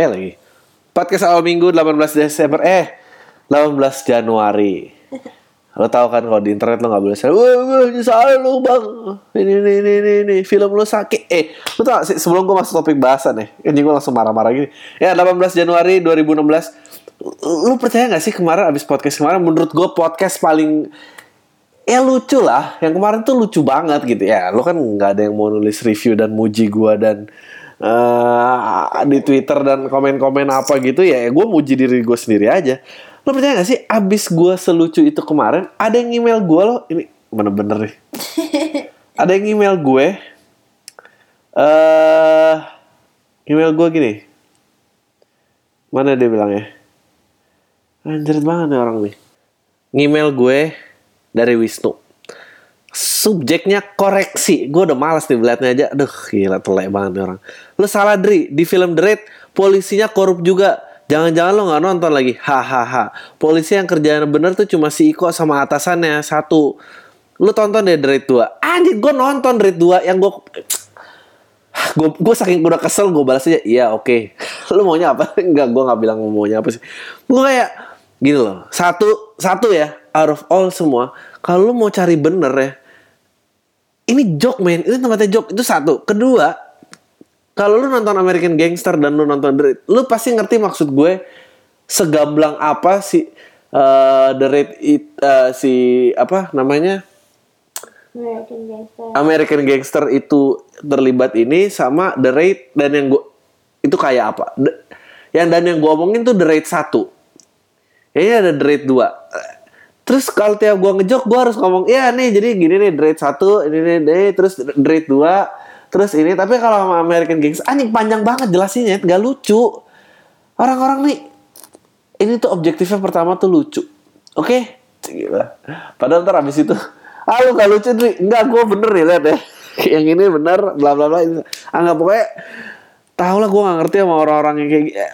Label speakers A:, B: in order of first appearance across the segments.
A: HP lagi. Podcast awal minggu 18 Desember eh 18 Januari. Lo tau kan kalau di internet lo gak boleh salah. Wah, salah lo bang. Ini, ini, ini, ini, ini. Film lo sakit. Eh, lo tau gak sih sebelum gue masuk topik bahasan nih. Ini gue langsung marah-marah gini. Ya, 18 Januari 2016. Lo percaya gak sih kemarin abis podcast kemarin menurut gue podcast paling ya lucu lah. Yang kemarin tuh lucu banget gitu ya. Lo kan nggak ada yang mau nulis review dan muji gue dan eh, di Twitter dan komen-komen apa gitu ya. Gue muji diri gue sendiri aja. Lo percaya gak sih abis gue selucu itu kemarin ada yang email gue lo ini bener-bener nih. ada yang email gue eh email gue gini. Mana dia bilangnya? Anjir banget nih orang nih. Ngemail gue dari Wisnu. Subjeknya koreksi. Gue udah males nih liatnya aja. Aduh gila telek banget nih orang. Lu salah Dri. Di film The Raid polisinya korup juga. Jangan-jangan lo gak nonton lagi. Hahaha. Polisi yang kerjaan bener tuh cuma si Iko sama atasannya. Satu. Lu tonton deh The Raid 2. Anjir gue nonton The Raid 2 yang gue gue saking udah kesel gue balas aja iya oke lu maunya apa enggak gue nggak bilang maunya apa sih gue kayak gini loh satu satu ya out of all semua kalau lu mau cari bener ya ini joke men itu tempatnya joke itu satu kedua kalau lu nonton American Gangster dan lu nonton The Raid lu pasti ngerti maksud gue segamblang apa si eh, The Raid it- eh, si apa namanya
B: American Gangster.
A: American Gangster itu terlibat ini sama The Raid dan yang gua itu kayak apa? The- yang dan yang gua omongin tuh The Raid 1. Kayaknya ada The Raid 2. Terus kalau tiap gua ngejok gua harus ngomong, "Ya nih, jadi gini nih Raid 1, ini nih, nih, terus Raid 2, terus ini." Tapi kalau sama American Gangster anjing panjang banget jelasinnya, nggak lucu. Orang-orang nih ini tuh objektifnya pertama tuh lucu. Oke? Gila. Padahal ntar abis itu Ah lu gak lucu Dri Enggak gue bener nih lihat ya Yang ini bener bla bla bla Anggap pokoknya Tau lah gue gak ngerti sama orang-orang yang kayak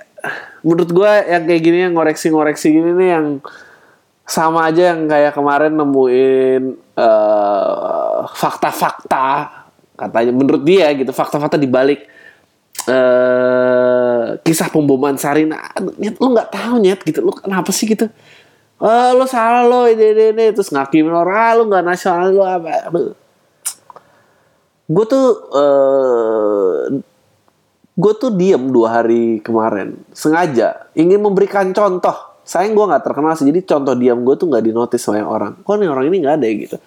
A: Menurut gue yang kayak gini Yang ngoreksi-ngoreksi gini nih Yang sama aja yang kayak kemarin nemuin eh, fakta-fakta katanya menurut dia gitu fakta-fakta dibalik eh kisah pemboman Sarina Nyet, lu nggak tahu nyet gitu. Lu kenapa sih gitu? Oh lu salah lo ini ini, ini. terus ngakimin orang ah, lu nggak nasional lu apa? Gue tuh eh gue tuh diem dua hari kemarin. Sengaja ingin memberikan contoh sayang gue nggak terkenal sih jadi contoh diam gue tuh nggak dinotis sama yang orang. Kok nih orang ini nggak ada ya gitu?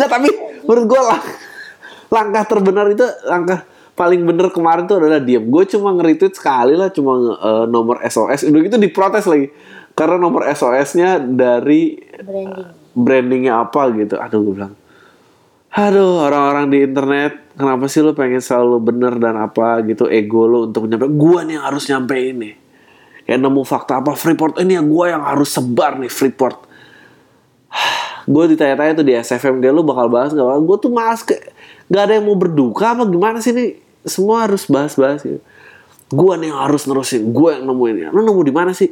A: Nggak tapi menurut gue lah langkah terbenar itu langkah paling bener kemarin tuh adalah diam. Gue cuma nge-retweet sekali lah cuma eh, nomor SOS udah gitu diprotes lagi karena nomor SOS-nya dari
B: Branding.
A: brandingnya apa gitu. Aduh gue bilang aduh orang-orang di internet kenapa sih lu pengen selalu bener dan apa gitu ego lu untuk nyampe? Gua nih yang harus nyampe ini. Kayak nemu fakta apa Freeport ini ya gua yang harus sebar nih Freeport. Gue ditanya-tanya tuh di SFM dia lu bakal bahas gak gue tuh malas ke gak ada yang mau berduka apa gimana sih nih semua harus bahas-bahas gitu. Gue nih yang harus nerusin gue yang nemuin ya. Lu nemu di mana sih?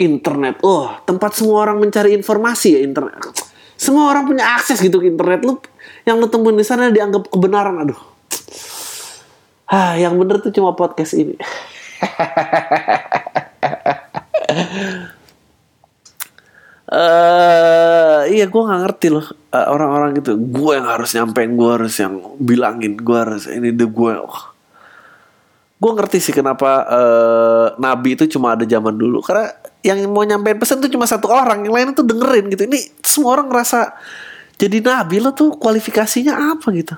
A: Internet. Oh tempat semua orang mencari informasi ya internet. Semua orang punya akses gitu ke internet. Lu yang lu temuin di sana dianggap kebenaran aduh. Ah yang bener tuh cuma podcast ini. Eh iya gue nggak ngerti loh eh, orang-orang gitu gue yang harus nyampein gue harus yang bilangin gue harus ini deh gue Wah. gue ngerti sih kenapa eh, nabi itu cuma ada zaman dulu. Karena yang mau nyampein pesan tuh cuma satu orang yang lain tuh dengerin gitu. Ini semua orang ngerasa jadi nabi lo tuh kualifikasinya apa gitu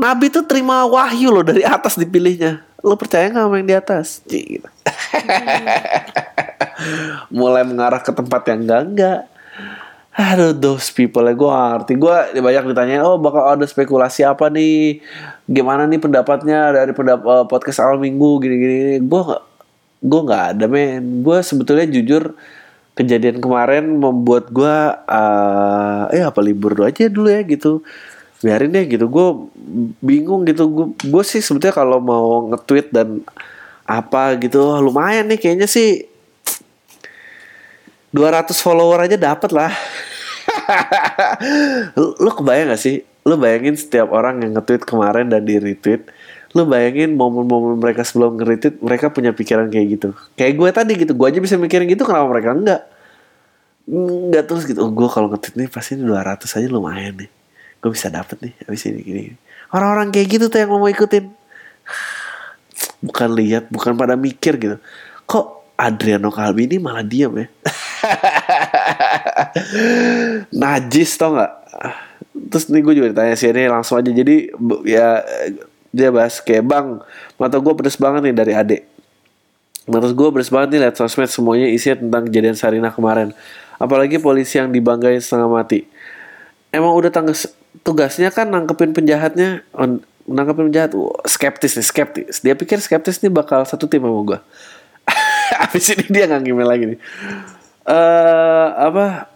A: nabi tuh terima wahyu loh dari atas dipilihnya lo percaya nggak sama yang di atas gitu. mulai mengarah ke tempat yang enggak enggak Aduh, those people ya gue ngerti. Gue banyak ditanyain, oh bakal ada spekulasi apa nih? Gimana nih pendapatnya dari pendap eh, podcast awal minggu gini-gini? Gue gue nggak ada men. Gue sebetulnya jujur kejadian kemarin membuat gue, eh eh apa libur dulu aja dulu ya gitu. Biarin deh gitu. Gue bingung gitu. Gue sih sebetulnya kalau mau nge-tweet dan apa gitu, lumayan nih kayaknya sih 200 follower aja dapat lah. lu kebayang gak sih? Lu bayangin setiap orang yang nge-tweet kemarin dan di retweet lu bayangin momen-momen mereka sebelum ngeritit mereka punya pikiran kayak gitu. Kayak gue tadi gitu gue aja bisa mikirin gitu kenapa mereka enggak? Enggak terus gitu oh gue kalau ngetit nih pasti ini 200 aja lumayan nih. Gue bisa dapet nih habis ini gini orang-orang kayak gitu tuh yang mau ikutin. Bukan lihat bukan pada mikir gitu. Kok Adriano Kalbi ini malah diam ya? Najis tau nggak? Terus nih gue juga ditanya sih ini langsung aja. Jadi ya dia bahas kayak bang mata gue pedes banget nih dari adek mata gue pedes banget nih liat sosmed semuanya isinya tentang kejadian Sarina kemarin. Apalagi polisi yang dibanggain setengah mati. Emang udah tanggas tugasnya kan nangkepin penjahatnya nangkepin penjahat. Wah, skeptis nih skeptis. Dia pikir skeptis nih bakal satu tim sama gue abis ini dia nggak lagi nih. Eh apa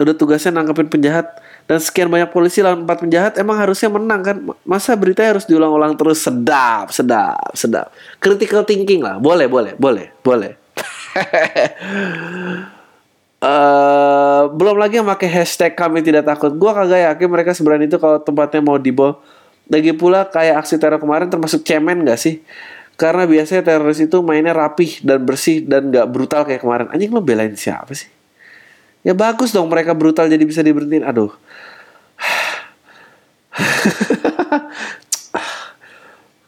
A: udah tugasnya nangkepin penjahat dan sekian banyak polisi lawan empat penjahat emang harusnya menang kan? Masa beritanya harus diulang-ulang terus? Sedap sedap sedap. Critical thinking lah. Boleh boleh boleh boleh. Eh belum lagi yang pakai hashtag kami tidak takut. Gua kagak yakin mereka seberani itu kalau tempatnya mau dibom lagi pula kayak aksi teror kemarin termasuk cemen gak sih? Karena biasanya teroris itu mainnya rapih dan bersih dan gak brutal kayak kemarin. Anjing lo belain siapa sih? Ya bagus dong mereka brutal jadi bisa diberhentiin. Aduh.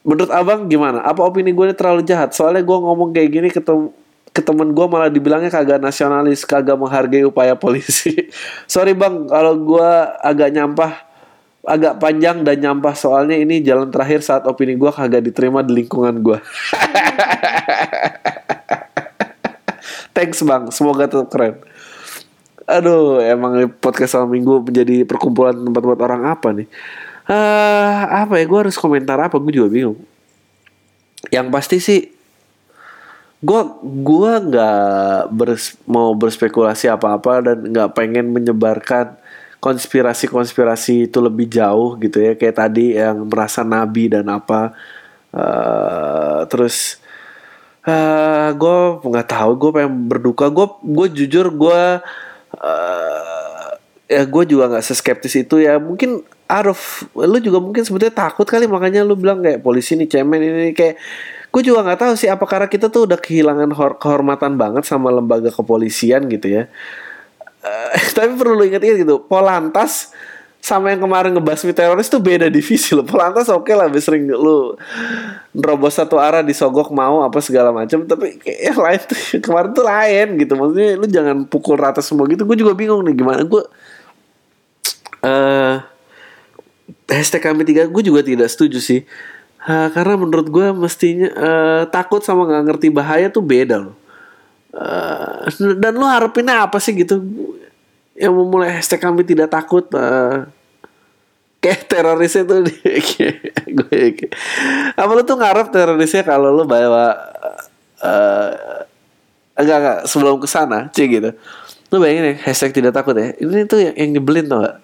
A: Menurut abang gimana? Apa opini gue ini terlalu jahat? Soalnya gue ngomong kayak gini ke, tem ke temen gue malah dibilangnya kagak nasionalis, kagak menghargai upaya polisi. Sorry bang, kalau gue agak nyampah, agak panjang dan nyampah soalnya ini jalan terakhir saat opini gue kagak diterima di lingkungan gue. Thanks bang, semoga tetap keren. Aduh, emang podcast sama minggu menjadi perkumpulan tempat buat orang apa nih? Eh apa ya? Gue harus komentar apa? Gue juga bingung. Yang pasti sih, gue gua nggak bers- mau berspekulasi apa-apa dan nggak pengen menyebarkan konspirasi-konspirasi itu lebih jauh gitu ya. Kayak tadi yang merasa nabi dan apa. eh terus eh gue nggak tahu gue pengen berduka gue gue jujur gue eh ya gue juga nggak seskeptis itu ya mungkin Arif lu juga mungkin sebetulnya takut kali makanya lu bilang kayak polisi nih cemen ini kayak gue juga nggak tahu sih apa karena kita tuh udah kehilangan hor- kehormatan banget sama lembaga kepolisian gitu ya. Eh, tapi perlu lu ingat-ingat gitu Polantas sama yang kemarin ngebasmi teroris tuh beda divisi loh. Polantas oke lah lebih sering lu nerobos satu arah disogok mau apa segala macam tapi yang lain tuh kemarin tuh lain gitu. Maksudnya lu jangan pukul rata semua gitu. Gue juga bingung nih gimana? Gue eh hashtag kami tiga gue juga tidak setuju sih. Eh, karena menurut gue mestinya eh, takut sama nggak ngerti bahaya tuh beda loh. Eh, dan lu harapinnya apa sih gitu? Yang memulai hashtag kami tidak takut eh, kayak terorisnya tuh. Gue apa lu tuh ngarep terorisnya kalau lu bawa eh enggak enggak sebelum ke sana cie gitu. Lu bayangin ya hashtag tidak takut ya. Ini tuh yang, yang nyebelin tau gak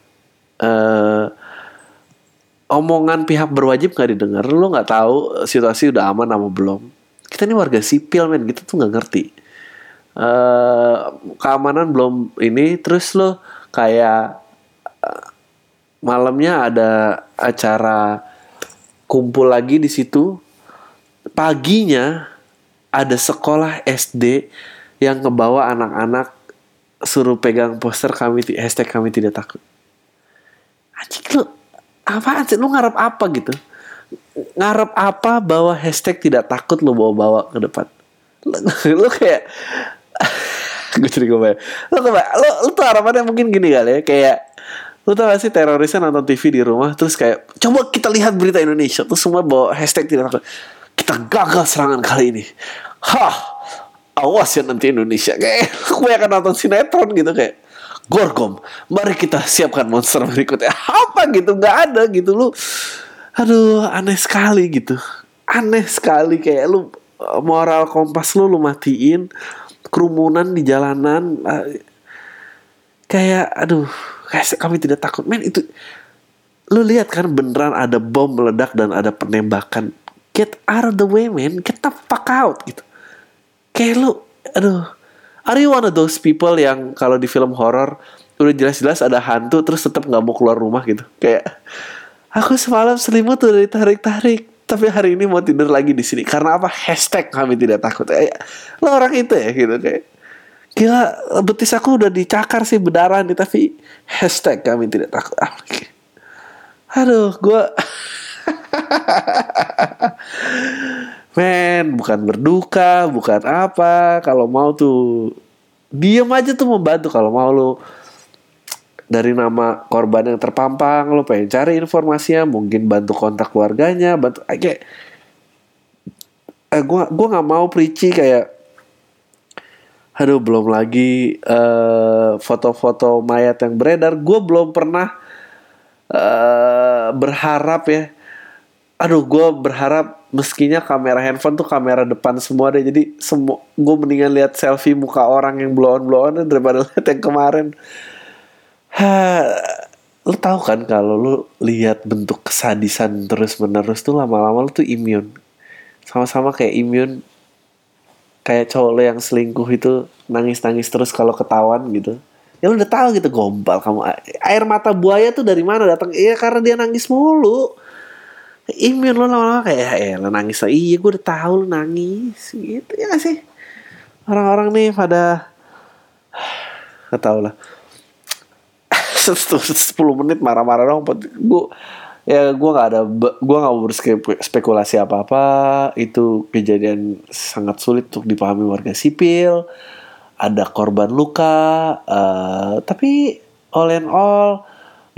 A: omongan pihak berwajib nggak didengar lu nggak tahu situasi udah aman apa belum. Kita ini warga sipil men. Kita tuh nggak ngerti. Eh keamanan belum ini terus lo kayak eh, malamnya ada acara kumpul lagi di situ. Paginya ada sekolah SD yang ngebawa anak-anak suruh pegang poster kami hashtag kami tidak takut. Anjing lu apaan sih? Lu ngarep apa gitu? Ngarep apa bawa hashtag tidak takut lu bawa-bawa ke depan? Lu, kayak gue jadi gue lu, keba- lu, lu tuh harapannya mungkin gini kali ya kayak lu tau gak sih terorisnya nonton TV di rumah terus kayak coba kita lihat berita Indonesia terus semua bawa hashtag tidak takut. Kita gagal serangan kali ini. Hah awas ya nanti Indonesia. Kayak gue akan nonton sinetron gitu kayak Gorgom. Mari kita siapkan monster berikutnya. Apa gitu? Nggak ada gitu. Lu aduh aneh sekali gitu. Aneh sekali kayak lu eh, moral kompas lu lu matiin kerumunan di jalanan eh, kayak aduh kayak kami tidak takut. Men itu lu lihat kan beneran ada bom meledak dan ada penembakan. Get out of the way man get the fuck out gitu. Kayak lu aduh are you one of those people yang kalau di film horor udah jelas-jelas ada hantu terus tetap nggak mau keluar rumah gitu? Kayak aku semalam selimut udah ditarik-tarik tapi hari ini mau tidur lagi di sini. Karena apa? Hashtag kami tidak takut. Eh, lo orang itu ya gitu. Kayak gila betis aku udah dicakar sih berdarah nih tapi hashtag kami tidak takut. Ah, aduh gue men bukan berduka bukan apa. Kalau mau tuh diem aja tuh membantu. Kalau mau lo dari nama korban yang terpampang lo pengen cari informasinya mungkin bantu kontak keluarganya bantu eh, kayak eh, gue gua nggak mau preachy kayak aduh belum lagi eh, foto-foto mayat yang beredar. Gue belum pernah eh, berharap ya. Aduh gue berharap meskinya kamera handphone tuh kamera depan semua deh. Jadi semua gue mendingan lihat selfie muka orang yang blow on blow on daripada lihat yang kemarin. Ha, lu tahu kan kalau lu lihat bentuk kesadisan terus menerus tuh lama-lama lu tuh immune. Sama-sama kayak immune kayak cowok lo yang selingkuh itu nangis-nangis terus kalau ketahuan gitu. Ya lu udah tahu gitu gombal kamu. Air mata buaya tuh dari mana datang? Iya karena dia nangis mulu imun lo lama-lama kayak ya lo nangis lah. Iya gue udah tahu lo nangis. Gitu ya sih? Orang-orang nih pada gak tau lah. 10 menit marah-marah dong gue ya gue nggak ada gue nggak berspekulasi apa apa itu kejadian sangat sulit untuk dipahami warga sipil. Ada korban luka uh, tapi all in all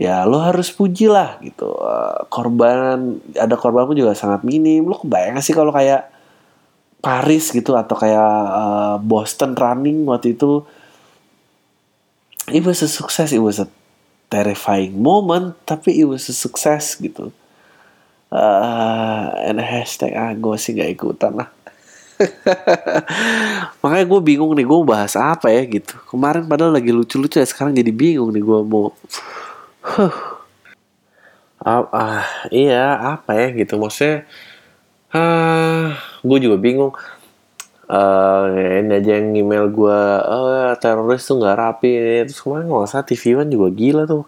A: ya lo harus puji lah gitu. Uh, korban ada korban pun juga sangat minim. Lo kebayang sih kalau kayak Paris gitu atau kayak uh, Boston running waktu itu? It was a success. It was a terrifying moment tapi it was a success gitu. Uh, and hashtag ah gue sih gak ikutan lah. Makanya gue bingung nih gue bahas apa ya gitu. Kemarin padahal lagi lucu-lucu ya sekarang jadi bingung nih gue mau huh. ah, ah iya apa ya gitu. Maksudnya ah gue juga bingung. Uh, ini aja yang email gue uh, teroris tuh nggak rapi. Terus kemarin nggak usah TV One juga gila tuh.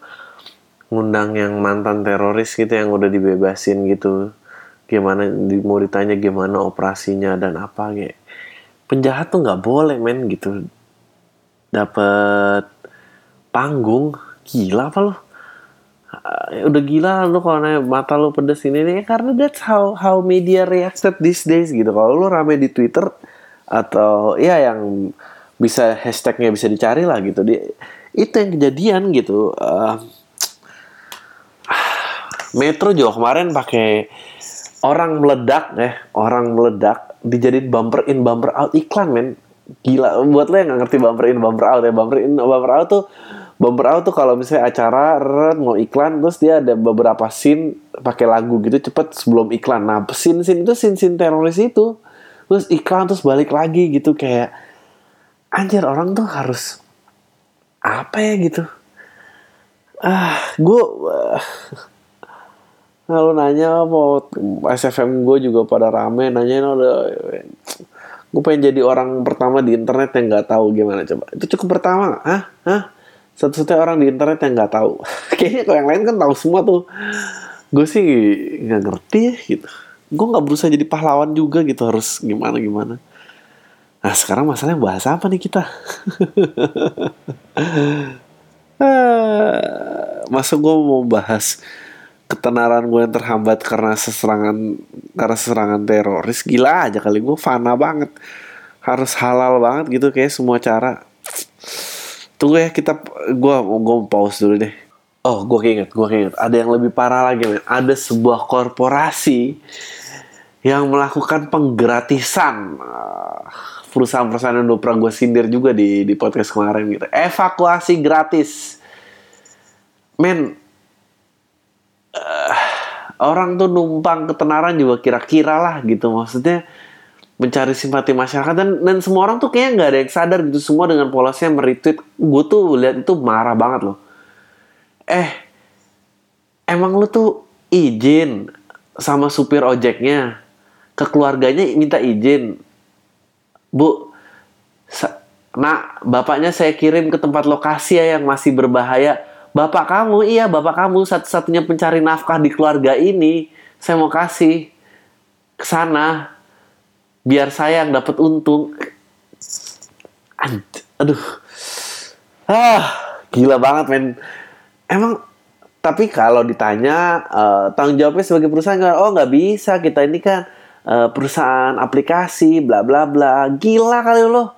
A: Ngundang yang mantan teroris gitu yang udah dibebasin gitu. Gimana mau ditanya gimana operasinya dan apa kayak. Penjahat tuh nggak boleh men gitu. Dapat panggung gila apa lo uh, udah gila lu kalau nanya mata lu pedes ini nih karena that's how how media reacted these days gitu. Kalau lu rame di Twitter atau ya yang bisa hashtagnya bisa dicari lah gitu. Dia itu yang kejadian gitu. Uh, Metro juga kemarin pakai orang meledak ya orang meledak dijadiin bumper in bumper out. Iklan men. Gila buat lo yang nggak ngerti bumper in bumper out ya. Bumper in bumper out tuh bumper tuh kalau misalnya acara red, mau iklan terus dia ada beberapa scene pakai lagu gitu cepet sebelum iklan. Nah scene scene itu scene scene teroris itu terus iklan terus balik lagi gitu kayak anjir orang tuh harus apa ya gitu? Ah gue uh, lalu nanya mau SFM gue juga pada rame nanya udah gue pengen jadi orang pertama di internet yang nggak tahu gimana coba. Itu cukup pertama ah ah satu-satunya orang di internet yang nggak tahu. Kayaknya kalau yang lain kan tahu semua tuh. Gue sih nggak ngerti ya gitu. Gue nggak berusaha jadi pahlawan juga gitu harus gimana gimana. Nah sekarang masalahnya bahas apa nih kita? Masa gue mau bahas ketenaran gue yang terhambat karena seserangan karena seserangan teroris? Gila aja kali gue fana banget. Harus halal banget gitu kayak semua cara tunggu ya kita gue gue pause dulu deh. Oh gue keinget gue keinget. Ada yang lebih parah lagi men. Ada sebuah korporasi yang melakukan penggratisan. Perusahaan-perusahaan yang udah pernah gue sindir juga di di podcast kemarin gitu. Evakuasi gratis. Men uh, orang tuh numpang ketenaran juga kira-kira lah gitu. Maksudnya mencari simpati masyarakat dan dan semua orang tuh kayaknya nggak ada yang sadar gitu. Semua dengan polosnya meretweet. Gue tuh lihat itu marah banget loh. Eh emang lu tuh izin sama supir ojeknya? Ke keluarganya minta izin. Bu nak bapaknya saya kirim ke tempat lokasi ya yang masih berbahaya. Bapak kamu iya bapak kamu satu-satunya pencari nafkah di keluarga ini. Saya mau kasih ke sana biar saya yang dapat untung. Aduh. Ah gila banget men. Emang tapi kalau ditanya eh, tanggung jawabnya sebagai perusahaan oh nggak bisa. Kita ini kan eh, perusahaan aplikasi bla bla bla. Gila kali lo.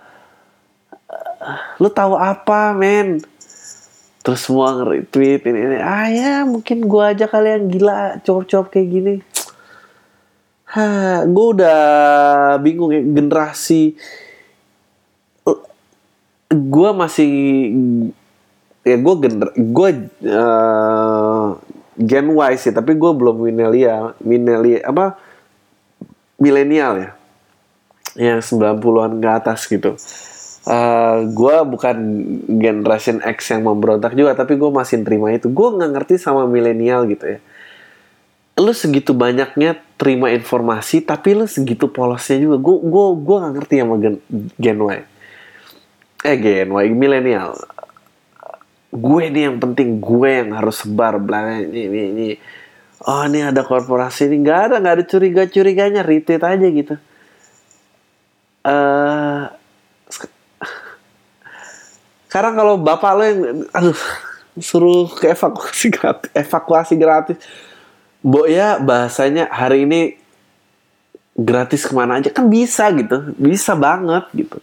A: Eh, lu tahu apa men? Terus semua nge-retweet ini, ini. Ah ya mungkin gua aja kali yang gila cowok-cowok kayak gini gue udah bingung ya generasi gue masih ya gue gener gue eh, Gen Y sih tapi gue belum milenial milenial apa milenial ya. Yang 90-an ke atas gitu. Eh gue bukan generation X yang memberontak juga tapi gue masih terima itu. Gue nggak ngerti sama milenial gitu ya. Lu segitu banyaknya terima informasi tapi lu segitu polosnya juga. Gue gue gue nggak ngerti sama gen, gen Y. Eh gen Y milenial. Gue nih yang penting gue yang harus sebar belakang ini ini ini. Oh ini ada korporasi ini. Nggak ada nggak ada curiga curiganya retweet aja gitu. Eh sek- sekarang kalau bapak lo yang aduh suruh ke evakuasi gratis evakuasi gratis Bo ya bahasanya hari ini gratis ke mana aja kan bisa gitu. Bisa banget gitu.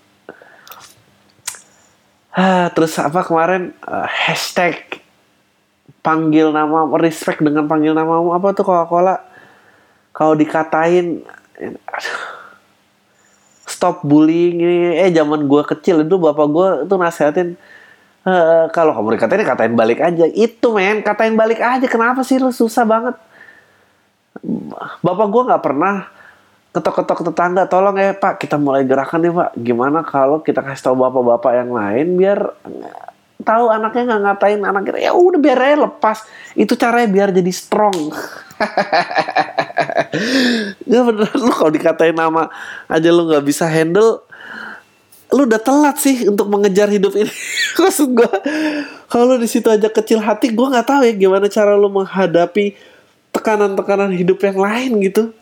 A: Ah, terus apa kemarin? Eh, hashtag panggil nama respect dengan panggil namamu apa tuh Coca-Cola? Kalau dikatain stop bullying ini. Eh zaman gua kecil itu bapak gua itu nasehatin eh, kalau kamu dikatain katain balik aja. Itu men katain balik aja. Kenapa sih lu? Susah banget bapak gue nggak pernah ketok-ketok tetangga tolong ya pak kita mulai gerakan nih pak. Gimana kalau kita kasih tahu bapak-bapak yang lain biar tahu anaknya nggak ngatain anak kita ya udah biar aja lepas. Itu caranya biar jadi strong. Ya bener lu kalau dikatain nama aja lu nggak bisa handle lu udah telat sih untuk mengejar hidup ini. Maksud gue kalau di situ aja kecil hati gue nggak tahu ya gimana cara lu menghadapi tekanan-tekanan hidup yang lain gitu.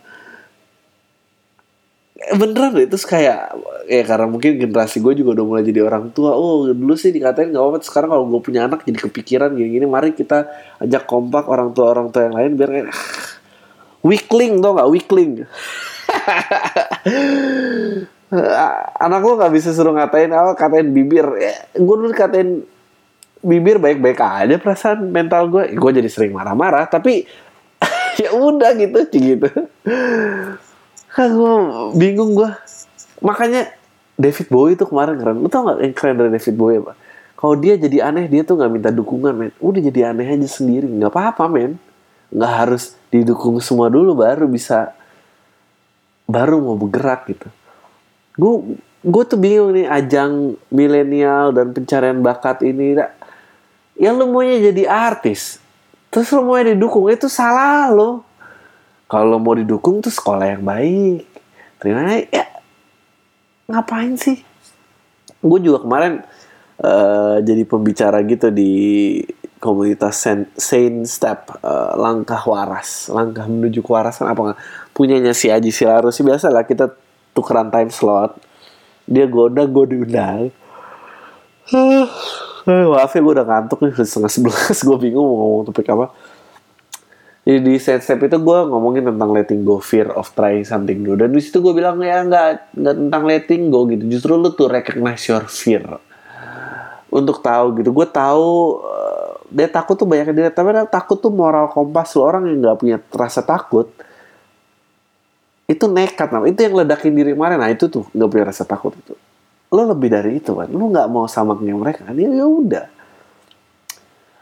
A: Beneran terus kayak ya karena mungkin generasi gue juga udah mulai jadi orang tua oh dulu sih dikatain nggak apa-apa sekarang kalau gue punya anak jadi kepikiran gini-gini mari kita ajak kompak orang tua orang tua yang lain biar kayak weakling tau nggak? Weakling. Anak lo nggak bisa suruh ngatain apa katain bibir. Ya, gue dulu katain bibir baik-baik aja perasaan mental gue. Gue jadi sering marah-marah tapi ya udah gitu gitu. Gue bingung gue makanya David Bowie itu kemarin keren. Lu tau gak yang keren dari David Bowie apa? Kalau dia jadi aneh dia tuh nggak minta dukungan men. Udah jadi aneh aja sendiri. Nggak apa-apa men. Nggak harus didukung semua dulu baru bisa baru mau bergerak gitu. Gue gue tuh bingung nih ajang milenial dan pencarian bakat ini yang lu maunya jadi artis terus lu maunya didukung. Itu salah lo. Kalau mau didukung tuh sekolah yang baik. Terima ya ngapain sih? Gue juga kemarin eh, jadi pembicara gitu di komunitas Saint, Step eh, langkah waras. Langkah menuju kewarasan apa nggak? Punyanya si Aji Silaru sih biasa lah kita tukeran time slot. Dia goda gue diundang maaf ya gue udah ngantuk nih setengah sebelas. Gue bingung mau ngomong topik apa. Jadi di set step itu gue ngomongin tentang letting go fear of trying something new. Dan di situ gue bilang ya nggak nggak tentang letting go gitu. Justru lu tuh recognize your fear. Untuk tahu gitu. Gue tahu eh, dia takut tuh banyak dia tapi dia takut tuh moral kompas lu. Orang yang nggak punya rasa takut itu nekat nah itu yang ledakin diri kemarin. Nah itu tuh nggak punya rasa takut itu lo lebih dari itu kan lo nggak mau sama kayak mereka kan ya udah.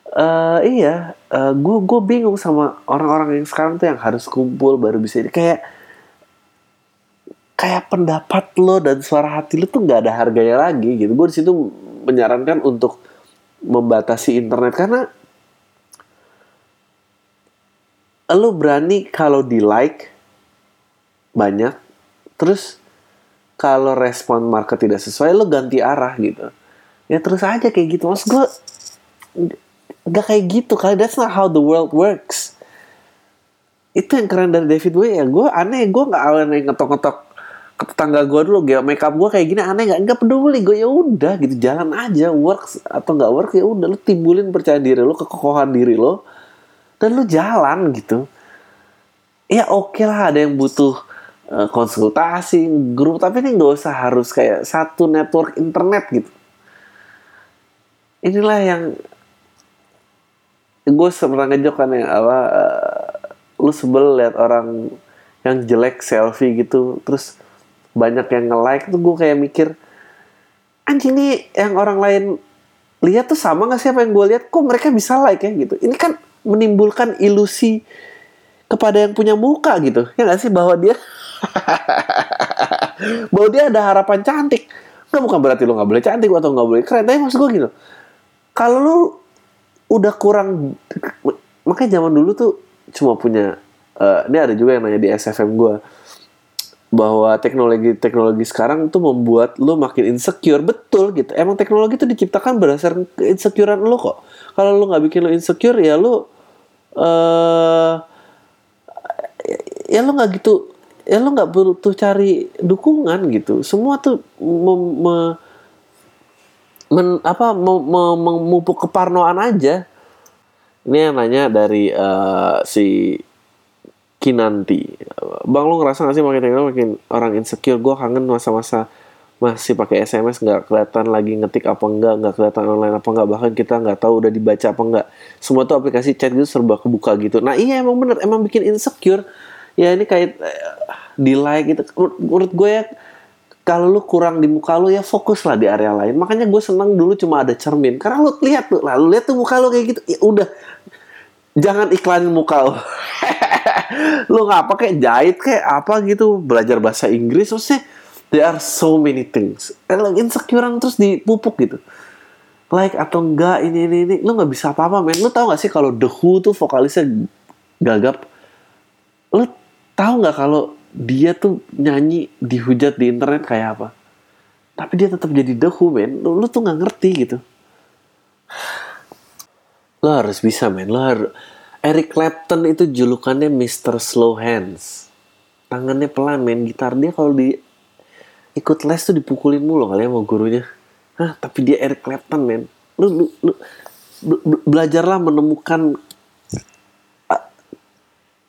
A: Eh iya gue gue bingung sama orang-orang yang sekarang tuh yang harus kumpul baru bisa ini kayak kayak pendapat lo dan suara hati lo tuh nggak ada harganya lagi gitu. Gue di situ menyarankan untuk membatasi internet karena lo berani kalau di like banyak terus kalau respon market tidak sesuai lo ganti arah gitu. Ya terus aja kayak gitu. Mas gue nggak kayak gitu kali. That's not how the world works. Itu yang keren dari David Bowie ya. Gue aneh gue nggak aneh ngetok-ngetok ke tetangga gue dulu. Gaya makeup gue kayak gini aneh nggak? Nggak peduli. Gue ya udah gitu. Jalan aja works atau nggak work ya udah. Lu timbulin percaya diri lu kekokohan diri lo dan lu jalan gitu. Ya oke lah ada yang butuh konsultasi grup tapi ini nggak usah harus kayak satu network internet gitu. Inilah yang gue pernah ngejok kan ya apa eh, lu sebel lihat orang yang jelek selfie gitu terus banyak yang nge-like tuh gue kayak mikir anjing nih yang orang lain lihat tuh sama gak sih apa yang gue lihat? Kok mereka bisa like ya? Gitu. Ini kan menimbulkan ilusi kepada yang punya muka gitu. Ya gak sih? Bahwa dia bahwa dia ada harapan cantik. Nggak bukan berarti lu nggak boleh cantik atau nggak boleh keren. Tapi maksud gue gitu kalau lu udah kurang makanya zaman dulu tuh cuma punya eh, ini ada juga yang nanya di SFM gue bahwa teknologi teknologi sekarang tuh membuat lu makin insecure. Betul gitu. Emang teknologi itu diciptakan berdasarkan insecurean lu kok. Kalau lu nggak bikin lu insecure ya lu eh ya lu nggak gitu ya lu nggak butuh cari dukungan gitu. Semua tuh mem- me- men, apa me- me- memupuk keparnoan aja. Ini yang nanya dari eh, si Kinanti. Bang lu ngerasa gak sih makin makin orang insecure? Gue kangen masa-masa masih pakai SMS nggak kelihatan lagi ngetik apa enggak nggak kelihatan online apa enggak bahkan kita nggak tahu udah dibaca apa enggak. Semua tuh aplikasi chat gitu serba kebuka gitu. Nah iya emang bener emang bikin insecure. Ya ini kayak eh, di like gitu menurut, gue ya kalau lu kurang di muka lu ya fokus lah di area lain. Makanya gue seneng dulu cuma ada cermin. Karena lu lihat tuh lalu lihat tuh muka lu kayak gitu. Ya udah jangan iklanin muka lu. Lu nggak pakai jahit kayak apa gitu. Belajar bahasa Inggris maksudnya there are so many things. Eh, lu insecurean terus dipupuk gitu. Like atau enggak ini ini ini. Lu nggak bisa apa apa men. Lu tahu nggak sih kalau The Who tuh vokalisnya gagap? Lu tahu nggak kalau dia tuh nyanyi dihujat di internet kayak apa? Tapi dia tetap jadi The Who men. Lu, lu tuh nggak ngerti gitu. Lo harus bisa men. Lo harus Eric Clapton itu julukannya Mr. Slow Hands. Tangannya pelan main gitar dia kalau di ikut les tuh dipukulin mulu kali ya sama gurunya. Hah, tapi dia Eric Clapton men. Lu, lu, lu be- be- belajarlah menemukan ah,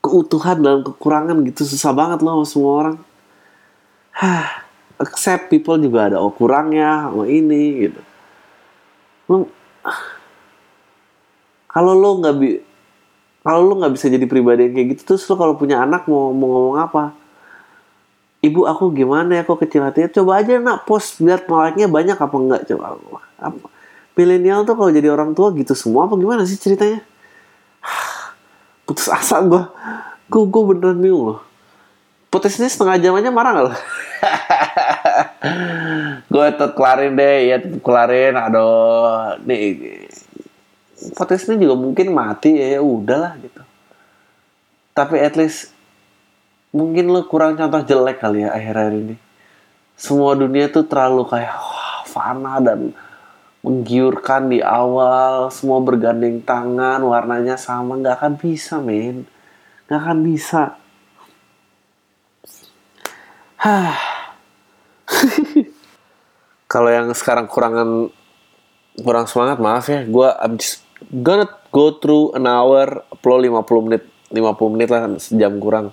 A: keutuhan dalam kekurangan gitu. Susah banget loh semua orang. Hah, accept people juga ada oh kurangnya sama ini gitu. Lu kalau lo nggak bi kalau lo nggak bisa jadi pribadi yang kayak gitu terus lo kalau punya anak mau mau ngomong apa ibu aku gimana ya kok kecil hatinya coba aja nak post lihat like-nya banyak apa enggak? Coba apa milenial tuh kalau jadi orang tua gitu semua apa gimana sih ceritanya? Putus asa gue gue gue beneran bingung loh. Putusnya setengah jam aja marah gak gue tetep kelarin deh ya tetep kelarin aduh. Nih podcastnya juga mungkin mati ya ya udahlah gitu. Tapi at least mungkin lo kurang contoh jelek kali ya akhir-akhir ini. Semua dunia tuh terlalu kayak wah, fana dan menggiurkan di awal. Semua bergandeng tangan warnanya sama. Nggak akan bisa men. Nggak akan bisa. Hah. kalau yang sekarang kurangan kurang semangat maaf ya. Gue I'm just gonna go through an hour upload 50 menit. 50 menit lah sejam kurang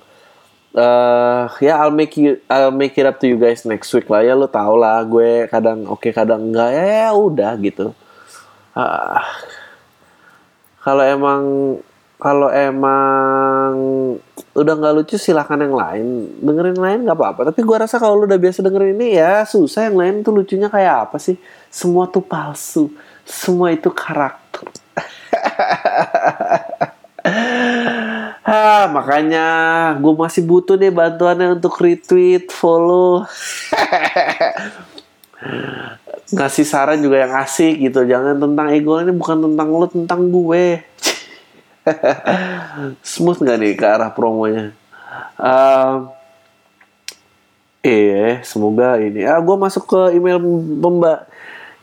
A: eh ya I'll make you I'll make it up to you guys next week lah. Ya lo tau lah gue kadang oke kadang enggak. Ya, ya udah gitu. Ah, kalau emang kalau emang udah nggak lucu silahkan yang lain. Dengerin yang lain nggak apa-apa. Tapi gue rasa kalau lu udah biasa dengerin ini ya susah. Yang lain tuh lucunya kayak apa sih? Semua tuh palsu. Semua itu karakter ah makanya gue masih butuh deh bantuannya untuk retweet follow. Ngasih saran juga yang asik gitu. Jangan tentang ego ini bukan tentang lo tentang gue. Smooth nggak nih ke arah promonya? Um, iya semoga ini. Ah gue masuk ke email pemba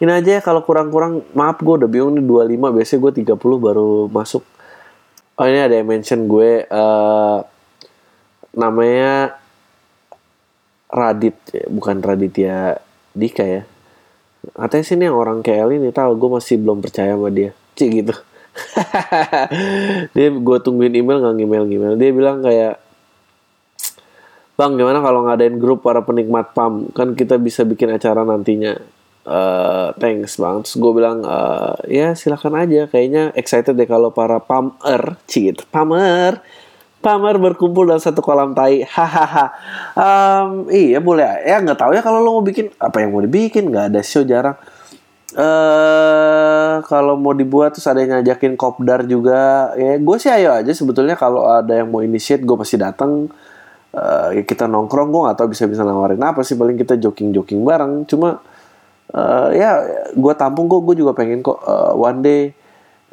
A: ini aja ya kalau kurang-kurang. Maaf gue udah bingung nih 25 biasanya gue 30 baru masuk oh ini ada yang mention gue eh namanya Radit bukan Raditya Dika ya. Katanya sih ini yang orang KL ini tahu gue masih belum percaya sama dia. Cik gitu. Dia gue tungguin email nggak email email dia bilang kayak bang gimana kalau ngadain grup para penikmat pam kan kita bisa bikin acara nantinya uh, thanks bang terus gue bilang uh, ya silakan aja. Kayaknya excited deh kalau para pamer cik pamer pamer berkumpul dalam satu kolam tai. Hahaha. Um, iya boleh. Ya nggak tahu ya kalau lo mau bikin apa yang mau dibikin? Nggak ada show jarang. Eh uh, kalau mau dibuat terus ada yang ngajakin kopdar juga. Ya gue sih ayo aja sebetulnya kalau ada yang mau initiate gue pasti datang uh, ya kita nongkrong gue tahu bisa bisa nawarin apa sih. Paling kita joking joking bareng. Cuma uh, ya gue tampung kok gue juga pengen kok uh, one day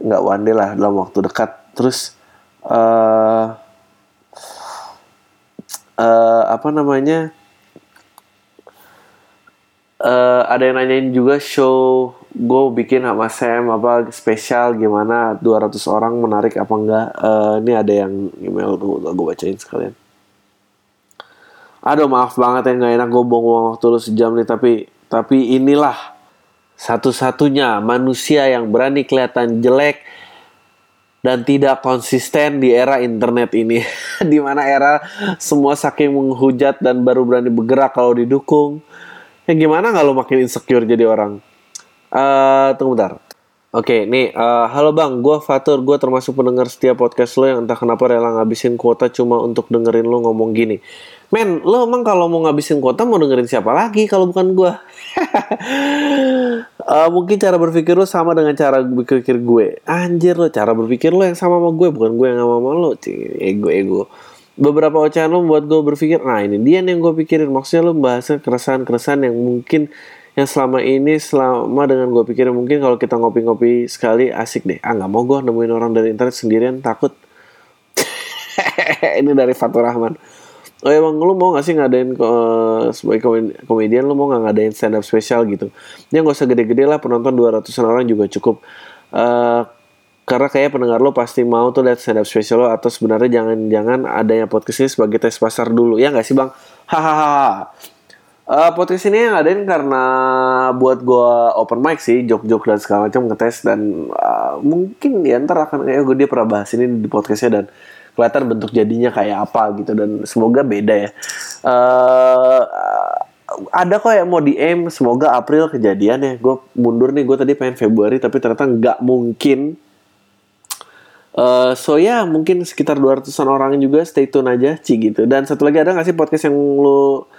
A: nggak one day lah dalam waktu dekat. Terus uh, uh, apa namanya uh, ada yang nanyain juga show gue bikin sama Sam apa spesial gimana 200 orang menarik apa enggak. Uh, ini ada yang email tuh gue bacain sekalian. Aduh maaf banget ya nggak enak gue buang waktu lu sejam nih tapi tapi inilah satu-satunya manusia yang berani kelihatan jelek dan tidak konsisten di era internet ini. Di mana era semua saking menghujat dan baru berani bergerak kalau didukung. Ya gimana kalau makin insecure jadi orang? Uh, tunggu bentar. Oke, okay, nih, uh, halo bang, gue Fatur, gue termasuk pendengar setiap podcast lo yang entah kenapa rela ngabisin kuota cuma untuk dengerin lo ngomong gini. Men, lo emang kalau mau ngabisin kuota mau dengerin siapa lagi kalau bukan gue? uh, mungkin cara berpikir lo sama dengan cara berpikir gue. Anjir lo, cara berpikir lo yang sama sama gue, bukan gue yang sama sama lo. Ego, ego. Beberapa ocehan lo membuat gue berpikir, nah ini dia yang gue pikirin. Maksudnya lo bahasnya keresahan-keresahan yang mungkin yang selama ini selama dengan gue pikir mungkin kalau kita ngopi-ngopi sekali asik deh ah nggak mau gue nemuin orang dari internet sendirian takut ini dari Fatur Rahman oh emang lu mau gak sih ngadain uh, sebagai komedian lu mau gak ngadain stand up spesial gitu? Dia nggak usah gede-gede lah penonton 200an orang juga cukup. Uh, karena kayak pendengar lo pasti mau tuh lihat stand up special lo atau sebenarnya jangan-jangan adanya podcast ini sebagai tes pasar dulu. Ya nggak sih bang? Hahaha. Uh, podcast ini yang ngadain karena buat gue open mic sih, jok-jok dan segala macam ngetes dan uh, mungkin ya ntar akan kayak gue dia pernah bahas ini di podcastnya dan kelihatan bentuk jadinya kayak apa gitu dan semoga beda ya. Uh, ada kok yang mau aim, semoga April kejadian ya. Gue mundur nih, gue tadi pengen Februari tapi ternyata nggak mungkin. Uh, so ya yeah, mungkin sekitar 200an orang juga stay tune aja, Ci gitu. Dan satu lagi ada gak sih podcast yang lo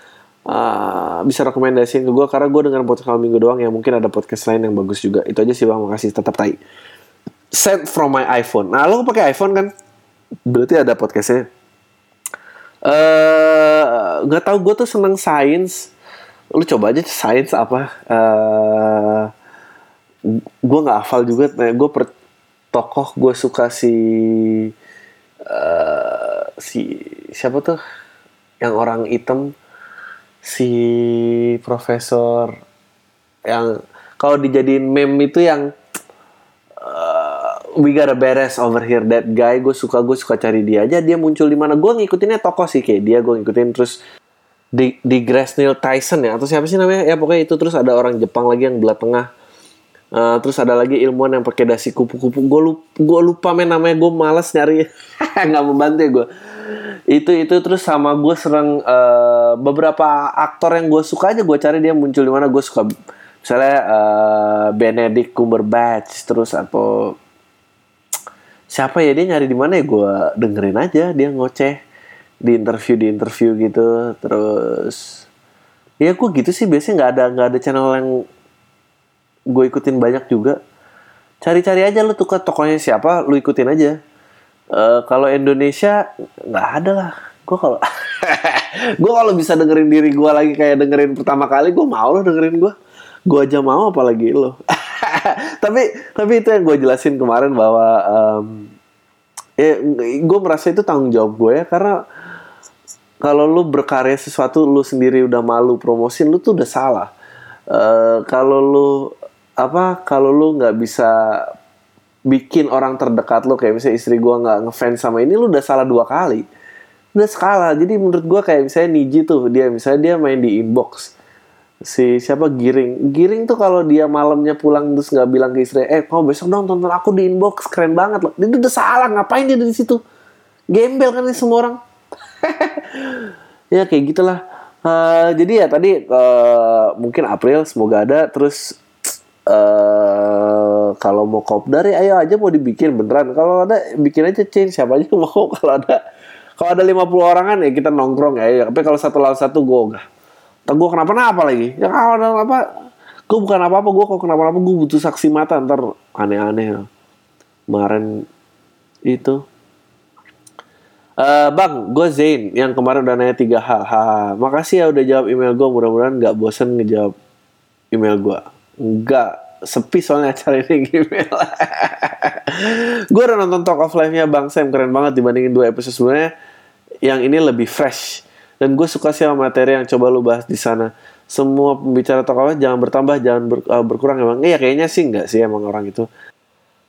A: uh, bisa rekomendasiin ke gue karena gue dengan podcast kalau minggu doang ya mungkin ada podcast lain yang bagus juga itu aja sih bang makasih tetap tai send from my iPhone nah lo pakai iPhone kan berarti ada podcastnya? Eh, nggak uh, tahu gue tuh seneng sains. Lu coba aja sains apa. Uh, gue nggak hafal juga nah, gue per tokoh gue suka si uh, si siapa tuh? Yang orang hitam. Si profesor yang kalau dijadiin meme itu yang we got a badass over here that guy gue suka gue suka cari dia aja dia muncul di mana. Gue ngikutinnya tokoh sih kayak dia gue ngikutin terus di di Neil Tyson ya atau siapa sih namanya? Ya pokoknya itu terus ada orang Jepang lagi yang belah tengah. Uh, terus ada lagi ilmuwan yang pakai dasi kupu-kupu. Gue lupa gue lupa main namanya. Gue malas nyari. Nggak membantu ya gue itu itu terus sama gue serang uh, beberapa aktor yang gue suka aja gue cari dia muncul di mana. Gue suka misalnya uh, Benedict Cumberbatch terus atau siapa ya dia nyari di mana ya gue dengerin aja dia ngoceh di interview di interview gitu terus ya gue gitu sih biasanya nggak ada nggak ada channel yang gue ikutin banyak juga cari-cari aja lu ke tokonya siapa lu ikutin aja Uh, kalau Indonesia nggak ada lah. Gue kalau gue kalau bisa dengerin diri gue lagi kayak dengerin pertama kali, gue mau loh dengerin gue. Gue aja mau apalagi lo. tapi tapi itu yang gue jelasin kemarin bahwa um, ya, gue merasa itu tanggung jawab gue ya. Karena kalau lu berkarya sesuatu lu sendiri udah malu promosin lu tuh udah salah. Uh, kalau lu apa kalau lu nggak bisa bikin orang terdekat lo kayak misalnya istri gue nggak ngefans sama ini lu udah salah dua kali. Udah skala jadi menurut gue kayak misalnya Niji tuh dia misalnya dia main di inbox si siapa Giring. Giring tuh kalau dia malamnya pulang terus nggak bilang ke istri eh kau besok dong tonton aku di inbox keren banget loh. Itu udah salah ngapain dia di situ? Gembel kan ini semua orang. Ya kayak gitulah. Eh, jadi ya tadi eh, mungkin April semoga ada. Terus eh kalau mau kopdar ya ayo aja mau dibikin beneran. Kalau ada bikin aja chain siapa aja mau. Kalau ada kalau ada 50 orang kan ya kita nongkrong ya. Tapi kalau satu lawan satu gue enggak gue kenapa-napa lagi ya kalau ada apa gue bukan apa-apa gue kalau kenapa-napa gue butuh saksi mata ntar aneh-aneh kemarin itu Eh, bang, gue Zain yang kemarin udah nanya tiga hal. Haha. Makasih ya udah jawab email gue. Mudah-mudahan nggak bosen ngejawab email gue. Nggak sepi soalnya acara ini email. gue udah nonton Talk of Life-nya Bang Sam keren banget dibandingin dua episode sebelumnya. Yang ini lebih fresh. Dan gue suka sih sama materi yang coba lu bahas di sana. Semua pembicara Life jangan bertambah, jangan ber- uh, berkurang emang. Iya kayaknya sih nggak sih emang orang itu.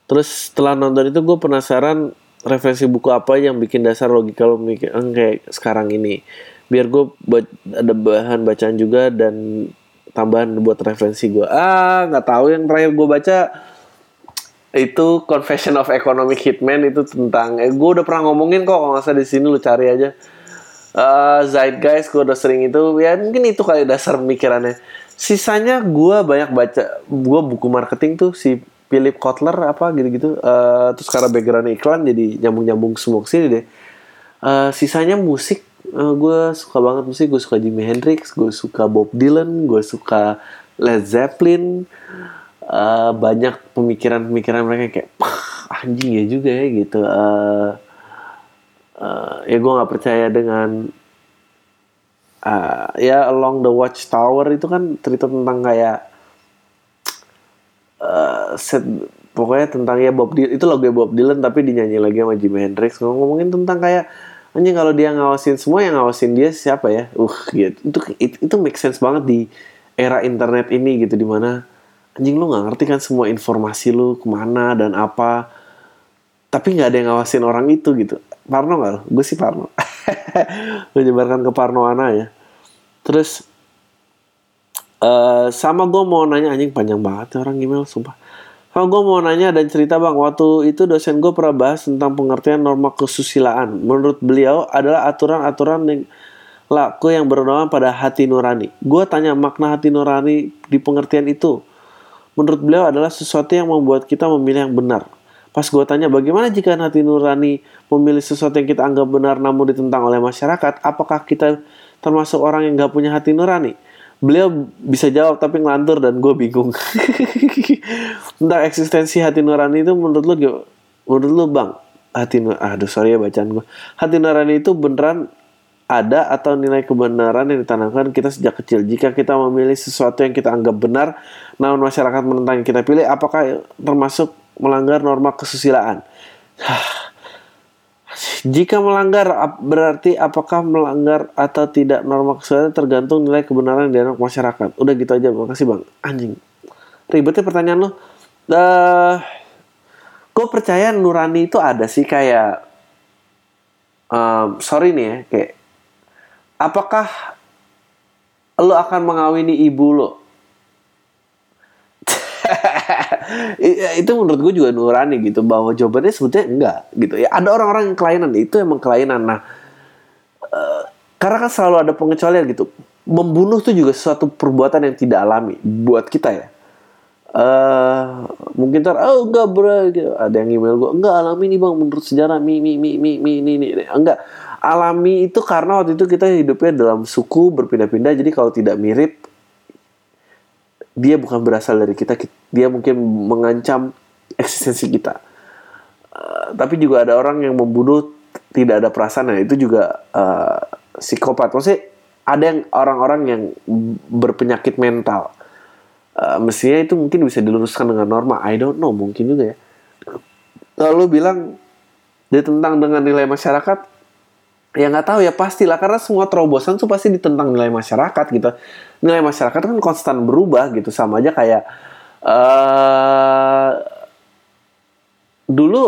A: Terus setelah nonton itu gue penasaran referensi buku apa yang bikin dasar logika lo mikir "Eh, kayak sekarang ini. Biar gue ada bahan bacaan juga dan tambahan buat referensi gue. Ah nggak tahu yang terakhir gue baca itu Confession of Economic Hitman itu tentang eh gue udah pernah ngomongin kok kalau nggak salah di sini lu cari aja. Eh Zeitgeist gue udah sering itu ya mungkin itu kali dasar pemikirannya. Sisanya gue banyak baca gue buku marketing tuh si Philip Kotler apa gitu-gitu. Eh, terus karena background iklan jadi nyambung-nyambung semua ke sini deh. Eh, sisanya musik gue suka banget musik gue suka Jimi Hendrix gue suka Bob Dylan gue suka Led Zeppelin Eh, banyak pemikiran-pemikiran mereka kayak "Wah, anjing ya juga ya gitu Eh, eh, ya gue nggak percaya dengan eh, ya Along the Watchtower itu kan cerita tentang kayak eh, set pokoknya tentang ya Bob Dylan itu lagu Bob Dylan tapi dinyanyi lagi sama Jimi Hendrix. Ngomongin tentang kayak anjing kalau dia ngawasin semua yang ngawasin dia siapa ya? Uh gitu. Itu itu, itu make sense banget di era internet ini gitu di mana anjing lu nggak ngerti kan semua informasi lu ke mana dan apa tapi nggak ada yang ngawasin orang itu gitu Parno nggak? Lo? gue sih Parno. Menyebarkan keparnoan ya. Terus eh sama gue mau nanya anjing panjang banget ya orang email sumpah. Sama gue mau nanya dan cerita bang. Waktu itu dosen gue pernah bahas tentang pengertian norma kesusilaan. Menurut beliau adalah aturan-aturan yang laku yang bernama pada hati nurani. Gue tanya makna hati nurani di pengertian itu? Menurut beliau adalah sesuatu yang membuat kita memilih yang benar. Pas gue tanya bagaimana jika hati nurani memilih sesuatu yang kita anggap benar namun ditentang oleh masyarakat, apakah kita termasuk orang yang gak punya hati nurani? Beliau bisa jawab tapi ngelantur dan gue bingung. Tentang eksistensi hati nurani itu menurut lu? Menurut lu bang, hati aduh sorry ya bacaan gue. Hati nurani itu beneran ada atau nilai kebenaran yang ditanamkan kita sejak kecil. Jika kita memilih sesuatu yang kita anggap benar, namun masyarakat menentang yang kita pilih, apakah termasuk melanggar norma kesusilaan? Jika melanggar, berarti apakah melanggar atau tidak norma kesusilaan tergantung nilai kebenaran yang dianggap masyarakat. Udah gitu aja, makasih bang. Anjing. Ribetnya pertanyaan lo. Eh, gue percaya nurani itu ada sih kayak, em, sorry nih ya, kayak apakah lo akan mengawini ibu lo? I- itu menurut gue juga nurani gitu bahwa jawabannya sebetulnya enggak gitu. Ya ada orang-orang yang kelainan itu emang kelainan. Nah eh, karena kan selalu ada pengecualian gitu. Membunuh tuh juga suatu perbuatan yang tidak alami buat kita ya. Eh mungkin ntar oh enggak bro gitu. ada yang email gue enggak alami nih bang menurut sejarah mi mi mi mi mi ini ini enggak. Alami itu karena waktu itu kita hidupnya dalam suku berpindah-pindah jadi kalau tidak mirip dia bukan berasal dari kita ki- dia mungkin mengancam eksistensi kita. Eh, tapi juga ada orang yang membunuh tidak ada perasaan nah itu juga eh, psikopat. Maksudnya ada yang orang-orang yang berpenyakit mental. Eh, mestinya itu mungkin bisa diluruskan dengan norma. I don't know mungkin juga ya. Kalau lu bilang dia tentang dengan nilai masyarakat ya nggak tahu ya pastilah. Karena semua terobosan tuh pasti ditentang nilai masyarakat gitu. Nilai masyarakat kan konstan berubah gitu. Sama aja kayak eh dulu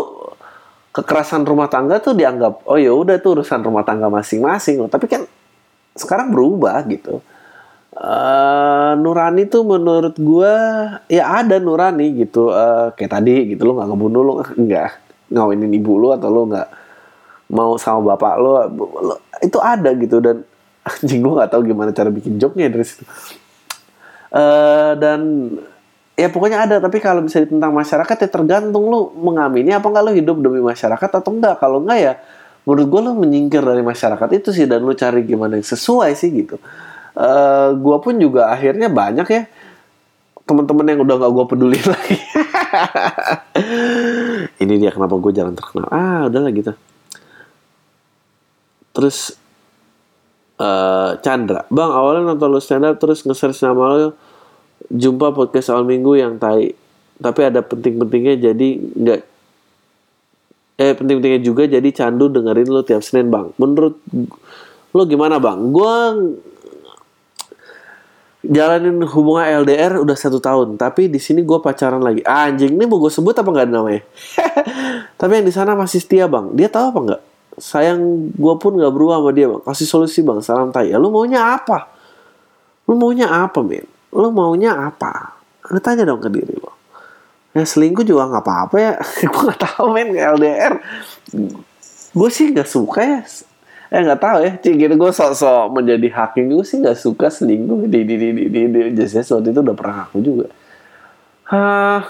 A: kekerasan rumah tangga tuh dianggap oh ya udah tuh urusan rumah tangga masing-masing. Tapi kan sekarang berubah gitu. Eh, Nurani tuh menurut gua ya ada Nurani gitu. Eh, kayak tadi gitu. Lo nggak ngebunuh lo nggak ngawinin ibu lo atau lo nggak mau sama bapak lo, lo- itu ada gitu. Dan anjing gue nggak tahu gimana cara bikin joke-nya dari situ. Eh, dan ya pokoknya ada tapi kalau misalnya tentang masyarakat ya tergantung lu mengamini apa enggak lu hidup demi masyarakat atau enggak kalau enggak ya menurut gue lu menyingkir dari masyarakat itu sih dan lu cari gimana yang sesuai sih gitu. Eh gue pun juga akhirnya banyak ya teman-teman yang udah nggak gue peduli lagi. Ini dia kenapa gue jarang terkenal. Ah udahlah gitu terus eh Chandra. Bang awalnya nonton lu stand up terus nge-search nama lu jumpa podcast awal minggu yang tai. Tapi ada penting-pentingnya jadi nggak eh penting-pentingnya juga jadi candu dengerin lu tiap Senin bang. Menurut lu gimana bang? Gue jalanin hubungan LDR udah satu tahun tapi di sini gue pacaran lagi. Anjing ini mau gue sebut apa nggak namanya? Tapi yang di sana masih setia bang. Dia tahu apa nggak sayang gue pun nggak berubah sama dia bang. Kasih solusi bang. Salam tai. Ya lu maunya apa? Lu maunya apa men lu maunya apa? Lu tanya dong ke diri lo ya selingkuh juga nggak apa-apa ya. Gue nggak tahu men LDR gue sih nggak suka ya. Eh nggak tahu ya. Cik gitu gue sok-sok menjadi hakim gue sih nggak suka selingkuh. Di di di di di, di. Just waktu itu udah pernah aku juga. Hah,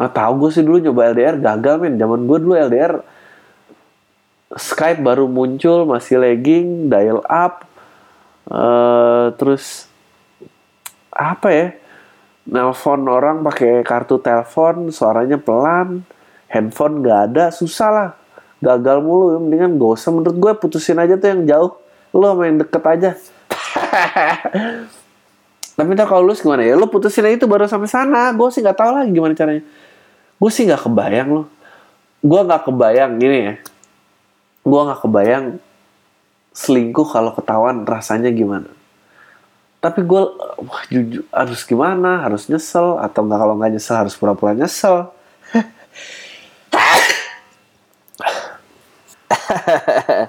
A: nggak tahu gue sih dulu nyoba LDR gagal men zaman gue dulu LDR Skype baru muncul masih lagging dial up eh terus apa ya nelpon orang pakai kartu telepon suaranya pelan handphone nggak ada susah lah gagal mulu mendingan gak usah. Menurut gue putusin aja tuh yang jauh lo main deket aja. Tapi ntar kalau lu gimana ya lu putusin aja itu baru sampai sana gue sih nggak tahu lagi gimana caranya. Gue sih nggak kebayang loh gue nggak kebayang gini ya gue nggak kebayang selingkuh kalau ketahuan rasanya gimana. Tapi gue wah jujur harus gimana? Harus nyesel? Atau nggak kalau nggak nyesel harus pura-pura nyesel?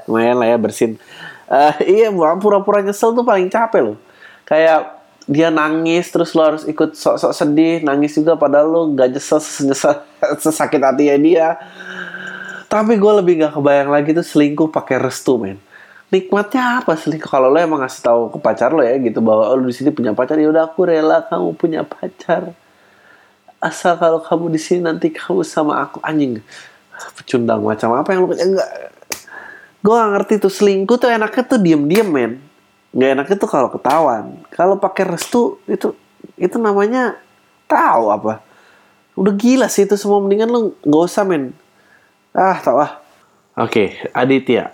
A: Lumayan lah ya bersin. Eh, iya pura-pura nyesel tuh paling capek loh. Kayak dia nangis terus lo harus ikut sok-sok sedih nangis juga padahal lo gak nyesel sesakit hatinya dia tapi gue lebih gak kebayang lagi tuh selingkuh pakai restu men. Nikmatnya apa selingkuh? Kalau lo emang ngasih tahu ke pacar lo ya gitu bahwa oh, lo di sini punya pacar. Ya udah aku rela kamu punya pacar. Asal kalau kamu di sini nanti kamu sama aku anjing. Pecundang macam apa yang lo enggak gue gak ngerti tuh selingkuh tuh enaknya tuh diem-diem men. Nggak enaknya tuh kalau ketahuan. Kalau pakai restu itu itu namanya tahu apa? Udah gila sih itu semua mendingan lu nggak usah men ah tau ah oke Aditya.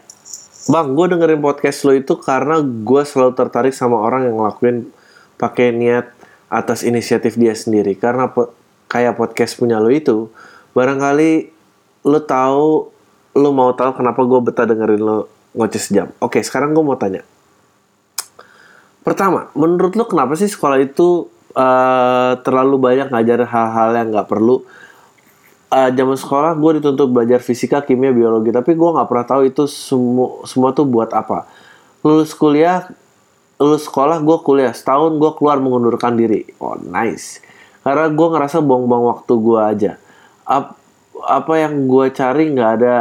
A: Bang gue dengerin podcast lo itu karena gue selalu tertarik sama orang yang ngelakuin pakai niat atas inisiatif dia sendiri. Karena po- kayak podcast punya lo itu barangkali lo tahu lo mau tahu kenapa gue betah dengerin lo ngoceh sejam oke sekarang gue mau tanya. Pertama, menurut lu kenapa sih sekolah itu eh, terlalu banyak ngajar hal-hal yang nggak perlu? Eh, zaman sekolah gue dituntut belajar fisika, kimia, biologi, tapi gue nggak pernah tahu itu semua semua tuh buat apa. Lulus kuliah, lulus sekolah gue kuliah setahun gue keluar mengundurkan diri. Oh nice, karena gue ngerasa buang-buang waktu gue aja. Ap- apa yang gue cari nggak ada,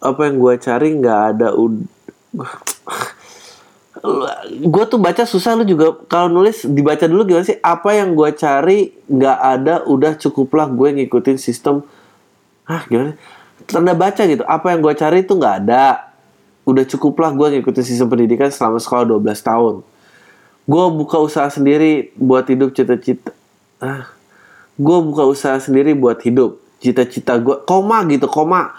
A: apa yang gue cari nggak ada. ud- gue tuh baca susah lu juga kalau nulis dibaca dulu gimana sih? Apa yang gue cari nggak ada udah cukuplah gue ngikutin sistem. Ah gimana? Tanda baca gitu. Apa yang gue cari itu nggak ada. Udah cukuplah gue ngikutin sistem pendidikan selama sekolah 12 tahun. Gue buka usaha sendiri buat hidup cita-cita. Ah gue buka usaha sendiri buat hidup. Cita-cita gue koma gitu koma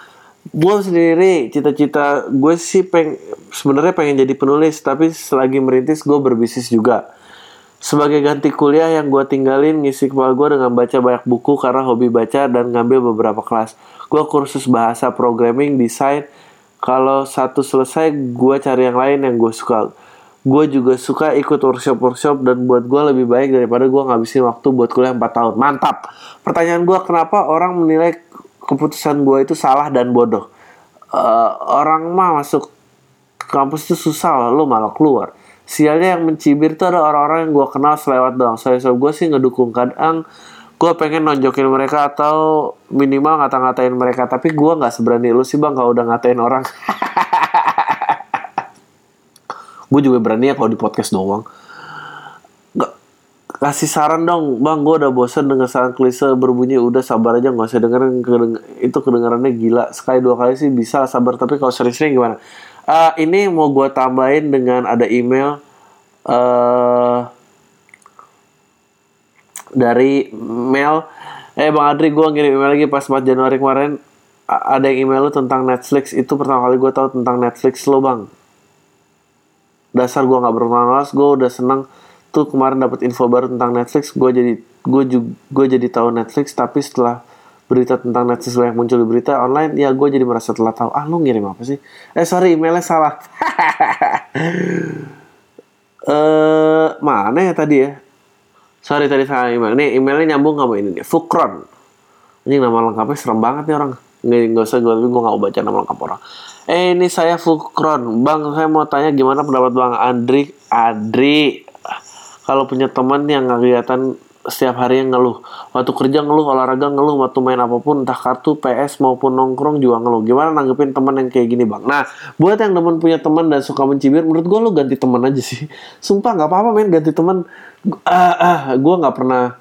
A: gue sendiri cita-cita gue sih peng sebenarnya pengen jadi penulis tapi selagi merintis gue berbisnis juga. Sebagai ganti kuliah yang gue tinggalin ngisi kepala gue dengan baca banyak buku karena hobi baca dan ngambil beberapa kelas. Gue kursus bahasa programming desain. Kalau satu selesai gue cari yang lain yang gue suka. Gue juga suka ikut workshop workshop dan buat gue lebih baik daripada gue ngabisin waktu buat kuliah 4 tahun. Mantap! Pertanyaan gue kenapa orang menilai keputusan gue itu salah dan bodoh. Eh, orang mah masuk kampus itu susah lo malah keluar. Sialnya yang mencibir tuh ada orang-orang yang gue kenal selewat doang. Saya so, gue sih ngedukung kadang gue pengen nonjokin mereka atau minimal ngata-ngatain mereka tapi gue nggak seberani lu sih bang kalau udah ngatain orang gue juga berani ya kalau di podcast doang kasih saran dong. Bang gue udah bosen dengan saran klise berbunyi udah sabar aja nggak usah dengerin kedeng- itu kedengarannya gila. Sekali dua kali sih bisa sabar tapi kalau sering-sering gimana? Eh, ini mau gue tambahin dengan ada email eh dari mail. Eh bang Adri gue ngirim email lagi pas 4 Januari kemarin. Ada yang email lu tentang Netflix. Itu pertama kali gue tahu tentang Netflix lo bang. Dasar gue nggak bermalas gue udah seneng tuh kemarin dapat info baru tentang Netflix. Gue jadi gue juga gue jadi tahu Netflix tapi setelah berita tentang Netflix banyak muncul di berita online ya gue jadi merasa telah tahu ah lu ngirim apa sih? Eh sorry emailnya salah. Eh mana ya tadi ya? Sorry tadi salah email. Nih emailnya nyambung sama ini nih Fukron. Ini nama lengkapnya serem banget nih orang. Nggak nggak usah gue gue nggak mau baca nama lengkap orang. Eh ini saya Fukron. Bang saya mau tanya gimana pendapat bang Andri Adri kalau punya teman yang kelihatan setiap hari yang ngeluh waktu kerja ngeluh olahraga ngeluh waktu main apa pun entah kartu PS maupun nongkrong juga ngeluh. Gimana nanggepin teman yang kayak gini bang? Nah buat yang teman punya teman dan suka mencibir menurut gue lu ganti teman aja sih. Sumpah nggak apa-apa men ganti teman. Ah, ah, gue nggak pernah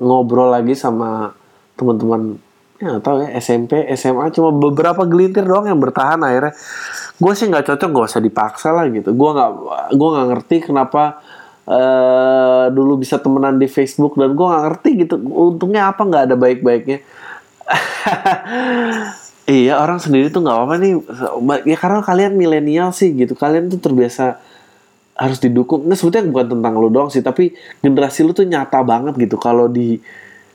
A: ngobrol lagi sama teman-teman ya tahu ya SMP SMA cuma beberapa gelintir doang yang bertahan akhirnya. Gue sih nggak cocok gak usah dipaksa lah gitu. Gue nggak gue nggak ngerti kenapa eh dulu bisa temenan di Facebook dan gue nggak ngerti gitu. Untungnya apa nggak ada baik-baiknya? Iya orang sendiri tuh nggak apa-apa nih. Ya karena kalian milenial sih gitu. Kalian tuh terbiasa harus didukung. Nah sebetulnya bukan tentang lu doang sih tapi generasi lu tuh nyata banget gitu. Kalau di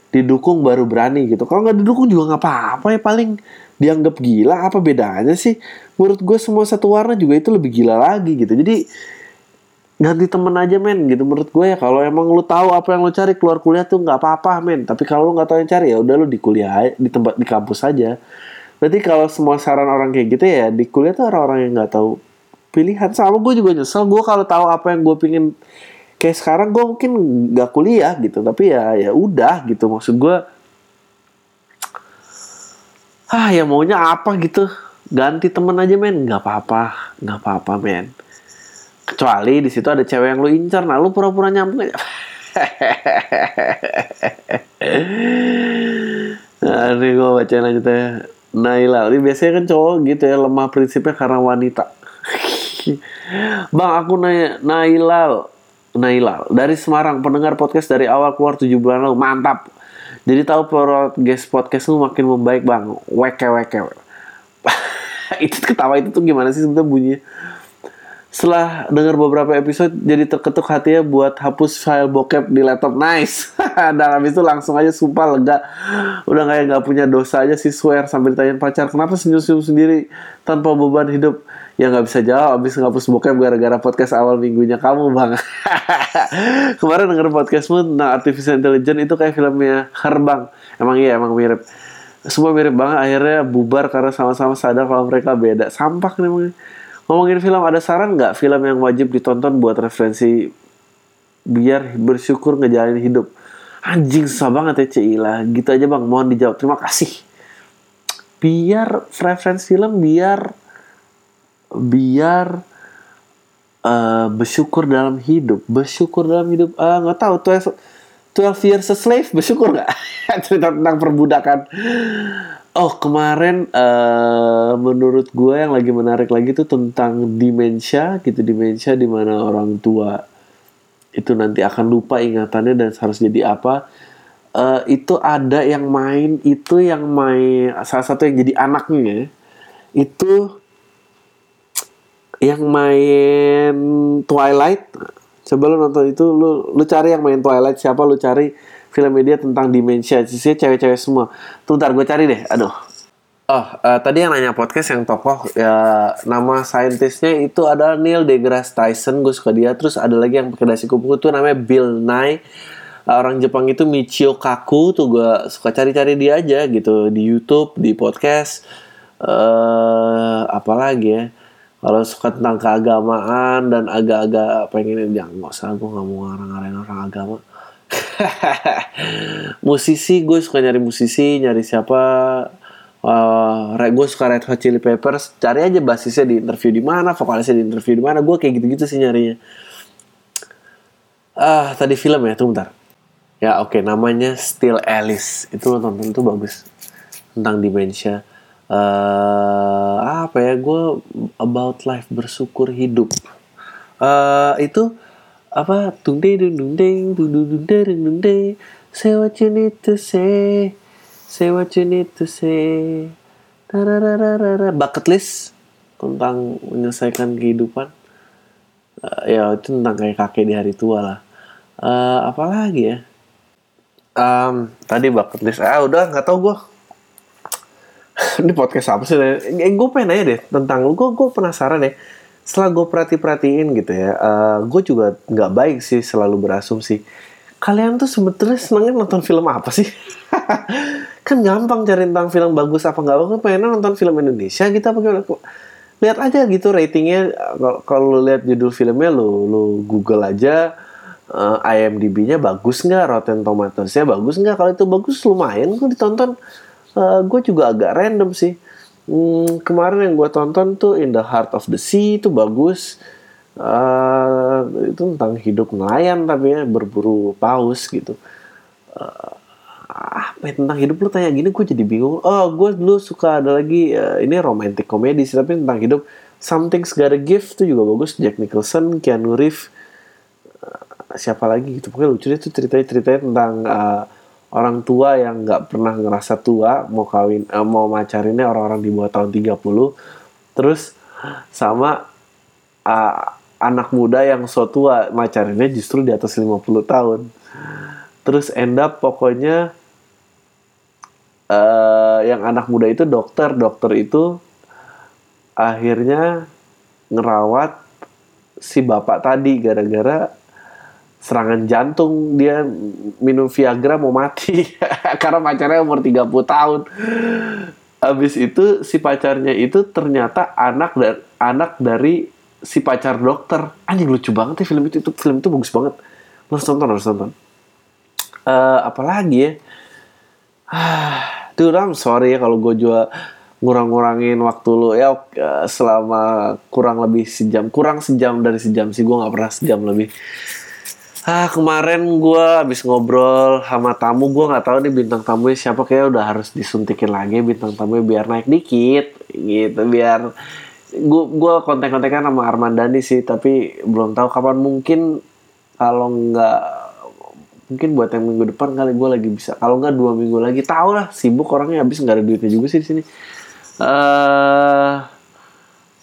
A: didukung baru berani gitu. Kalau nggak didukung juga nggak apa-apa ya. Paling dianggap gila apa bedanya sih? Menurut gue semua satu warna juga itu lebih gila lagi gitu. Jadi ganti temen aja men gitu. Menurut gue ya kalau emang lu tahu apa yang lu cari keluar kuliah tuh nggak apa-apa men. Tapi kalau lu nggak tahu yang cari ya udah lu di kuliah di tempat di kampus aja. Berarti kalau semua saran orang kayak gitu ya di kuliah tuh orang-orang yang nggak tahu pilihan. Sama gue juga nyesel gue kalau tahu apa yang gue pingin. Kayak sekarang gue mungkin nggak kuliah gitu. Tapi ya ya udah gitu. Maksud gue ah ya maunya apa gitu. Ganti temen aja men. Nggak apa-apa nggak apa-apa men kecuali di situ ada cewek yang lu incar. Nah lu pura-pura nyambung aja. Nah, ini gue bacain lanjut ya Naila ini biasanya kan cowok gitu ya lemah prinsipnya karena wanita. Bang aku Nay Nailal Nailal dari Semarang pendengar podcast dari awal keluar 7 bulan lalu. Mantap. Jadi tahu podcast podcast lu makin membaik bang. Weke weke itu ketawa itu tuh gimana sih sebenarnya bunyinya setelah dengar beberapa episode jadi terketuk hatinya buat hapus file bokep di laptop. Nice. Dan habis itu langsung aja sumpah lega. Udah kayak nggak punya dosa aja sih swear sambil ditanyain pacar kenapa senyum-senyum sendiri tanpa beban hidup? Ya nggak bisa jawab habis ngapus bokep gara-gara podcast awal minggunya kamu bang. Kemarin denger podcastmu tentang artificial intelligence itu kayak filmnya Herbang. Emang iya emang mirip. Semua mirip banget akhirnya bubar karena sama-sama sadar kalau mereka beda. Sampak nih emangnya ngomongin film ada saran nggak film yang wajib ditonton buat referensi biar bersyukur ngejalanin hidup? Anjing susah banget ya Cila gitu aja bang. Mohon dijawab. Terima kasih. Biar referensi film biar biar eh, bersyukur dalam hidup. Bersyukur dalam hidup ah nggak tahu tuh 12 years a slave bersyukur nggak? Cerita tentang perbudakan oh kemarin eh menurut gue yang lagi menarik lagi tuh tentang demensia gitu demensia di mana orang tua itu nanti akan lupa ingatannya dan harus jadi apa. Eh, itu ada yang main itu yang main salah satu yang jadi anaknya itu yang main Twilight. Coba lu nonton itu lu lu cari yang main Twilight siapa lu cari film media tentang demensia sisi cewek-cewek semua. Tuh ntar gue cari deh aduh. Oh eh, tadi yang nanya podcast yang tokoh ya nama saintisnya itu adalah Neil deGrasse Tyson gue suka dia. Terus ada lagi yang pakai dasi kupu itu namanya Bill Nye. Orang Jepang itu Michio Kaku tuh gue suka cari-cari dia aja gitu di YouTube di podcast. Eh apalagi ya? Kalau suka tentang keagamaan dan agak-agak pengen ya nggak usah gue nggak mau ngarang-ngarang orang agama musisi gue suka nyari musisi nyari siapa. Uh, gue suka Red Hot Chili Peppers. Cari aja basisnya di interview di mana vokalisnya di interview di mana. Gue kayak gitu-gitu sih nyarinya. Ah tadi film ya tuh bentar. Ya oke okay, namanya Still Alice. Itu lo tonton itu bagus. Tentang demensia uh, apa ya gue about life bersyukur hidup. Uh, itu apa? Dung ding dung dung ding dung dung dung ding dung ding. Say what you need to say. Say what you need to say. Tararararara. bucket list tentang menyelesaikan kehidupan. Uh, ya itu tentang kayak kakek di hari tua lah. Uh, apa lagi ya? Um, tadi bucket list. Ah udah nggak tau gue ini podcast apa sih? Eh, gue pengen aja deh tentang lu. Gue gue penasaran deh setelah gue perhati perhatiin gitu ya uh, gue juga nggak baik sih selalu berasumsi kalian tuh sebetulnya senangnya nonton film apa sih? Kan gampang cari tentang film bagus apa nggak bagus pengen nonton film Indonesia gitu apa gimana? Lihat aja gitu ratingnya kalau lihat judul filmnya lu lu Google aja uh, IMDb-nya bagus nggak Rotten Tomatoes-nya bagus nggak kalau itu bagus lumayan gue ditonton. Uh, gue juga agak random sih Hmm, kemarin yang gue tonton tuh In the Heart of the Sea itu bagus. Uh, itu tentang hidup nelayan tapi ya berburu paus gitu. Uh, apa ya, tentang hidup lu tanya gini gue jadi bingung. Oh gue dulu suka ada lagi uh, ini romantic komedi sih tapi tentang hidup Something's Gotta Give tuh juga bagus. Jack Nicholson, Keanu Reeves, uh, siapa lagi gitu. Pokoknya lucu deh tuh ceritanya ceritanya tentang uh, orang tua yang nggak pernah ngerasa tua mau kawin eh, mau macarinnya orang-orang di bawah tahun 30 terus sama uh, anak muda yang so tua macarinnya justru di atas 50 tahun. Terus end up pokoknya uh, yang anak muda itu dokter dokter itu akhirnya ngerawat si bapak tadi gara-gara serangan jantung dia minum Viagra mau mati. Karena pacarnya umur 30 tahun. Habis itu si pacarnya itu ternyata anak dan anak dari si pacar dokter. Anjing lucu banget ya film itu. Itu film itu bagus banget. Lo harus tonton harus tonton uh, apalagi ya? Duh, I'm sorry ya kalau gue juga ngurang-ngurangin waktu lo. Ya selama kurang lebih sejam kurang sejam dari sejam sih. Gue nggak pernah sejam lebih ah kemarin gue habis ngobrol sama tamu gue nggak tahu nih bintang tamunya siapa kayak udah harus disuntikin lagi bintang tamunya biar naik dikit gitu biar gue gue kontak-kontakan sama Armandani sih tapi belum tahu kapan. Mungkin kalau nggak mungkin buat yang minggu depan kali gue lagi bisa. Kalau nggak dua minggu lagi tahu lah sibuk orangnya habis nggak ada duitnya juga sih di sini. Uh,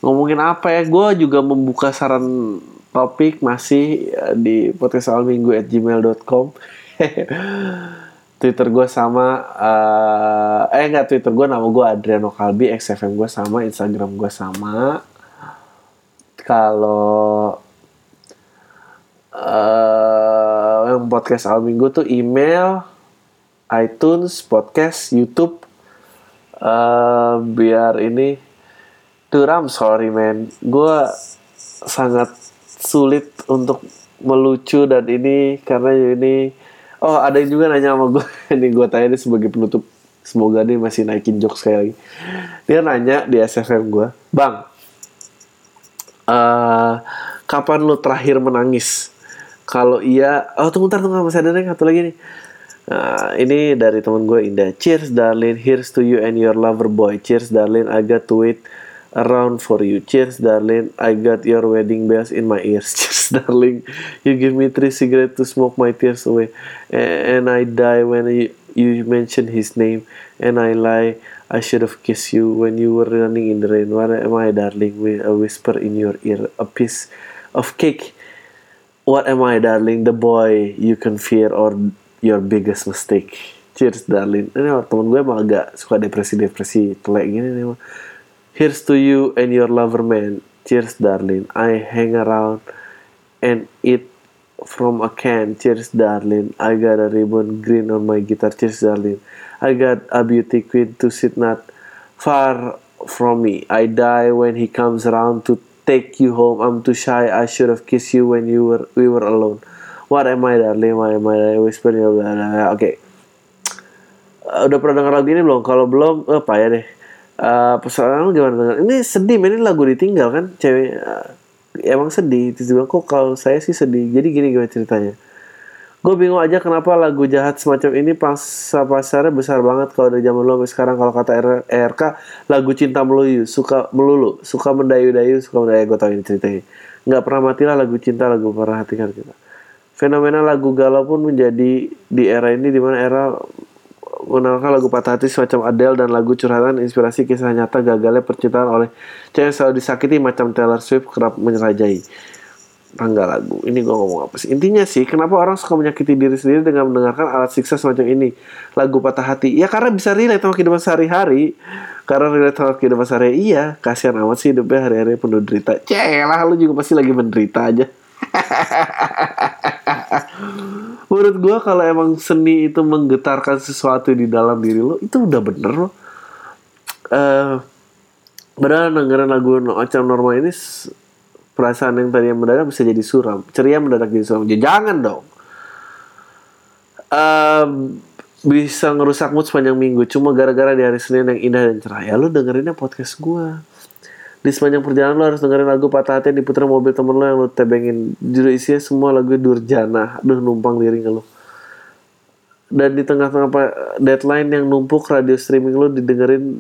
A: ngomongin apa ya? Gue juga membuka saran topik masih eh, di podcast awal minggu at gmail.com Twitter gue sama uh, eh enggak Twitter gue nama gue Adriano Kalbi XFM gue sama Instagram gue sama. Kalau uh, podcast awal minggu tuh email iTunes podcast YouTube. Uh, biar ini tuh I'm sorry man gue sangat sulit untuk melucu dan ini karena ini oh ada yang juga nanya sama gue ini gue tanya ini sebagai penutup. Semoga dia masih naikin jokes sekali lagi. Dia nanya di SFM gue bang uh, kapan lu terakhir menangis? Kalau iya oh tunggu ntar tunggu masih ada nih satu lagi nih. Uh, ini dari teman gue Indah. Cheers darling, here's to you and your lover boy. Cheers darling, I got to wait around for you. Cheers, darling. I got your wedding bells in my ears. Cheers, darling. You give me three cigarettes to smoke my tears away. And I die when you, mention his name. And I lie. I should have kissed you when you were running in the rain. What am I, darling? With a whisper in your ear. A piece of cake. What am I, darling? The boy you can fear or your biggest mistake. Cheers, darling. Ini temen gue emang agak suka depresi-depresi telek gini nih. Here's to you and your lover man. Cheers, darling. I hang around and eat from a can. Cheers, darling. I got a ribbon green on my guitar. Cheers, darling. I got a beauty queen to sit not far from me. I die when he comes around to take you home. I'm too shy. I should have kissed you when you were we were alone. What am I, darling? What am I? Whisper blah, blah. Oke. Udah pernah denger lagu ini belum? Kalau belum, apa ya deh. Uh, persoalan gimana denger? Ini sedih, ini lagu ditinggal kan, cewek. Uh, emang sedih. Terus bilang, kok kalau saya sih sedih. Jadi gini gimana ceritanya. Gue bingung aja kenapa lagu jahat semacam ini pangsa pasarnya besar banget kalau dari zaman sampai sekarang kalau kata R- ERK lagu cinta melulu suka melulu suka mendayu-dayu suka mendayu gue tau ini ceritanya nggak pernah matilah lagu cinta lagu perhatikan kita fenomena lagu galau pun menjadi di era ini di mana era mengenalkan lagu patah hati semacam Adele dan lagu curhatan inspirasi kisah nyata gagalnya percintaan oleh cewek selalu disakiti macam Taylor Swift kerap menyerajai tangga lagu. Ini gue ngomong apa sih? Intinya sih, kenapa orang suka menyakiti diri sendiri dengan mendengarkan alat siksa semacam ini? Lagu patah hati. Ya karena bisa relate sama kehidupan sehari-hari. Karena relate sama kehidupan sehari iya. Kasihan amat sih hidupnya hari-hari penuh derita. Celah, lu juga pasti lagi menderita aja. Menurut gue kalau emang seni itu menggetarkan sesuatu di dalam diri lo, itu udah bener loh. Eh, Padahal dengerin lagu macam normal ini perasaan yang tadi yang mendadak bisa jadi suram. Ceria mendadak jadi suram. Ya jangan dong. Um, bisa ngerusak mood sepanjang minggu. Cuma gara-gara di hari Senin yang indah dan cerah. Ya lu dengerinnya podcast gue di sepanjang perjalanan lu harus dengerin lagu patah hati yang diputar mobil temen lu yang lu tebengin. Judul isinya semua lagu durjana. Aduh numpang diri lu dan di tengah-tengah deadline yang numpuk radio streaming lu didengerin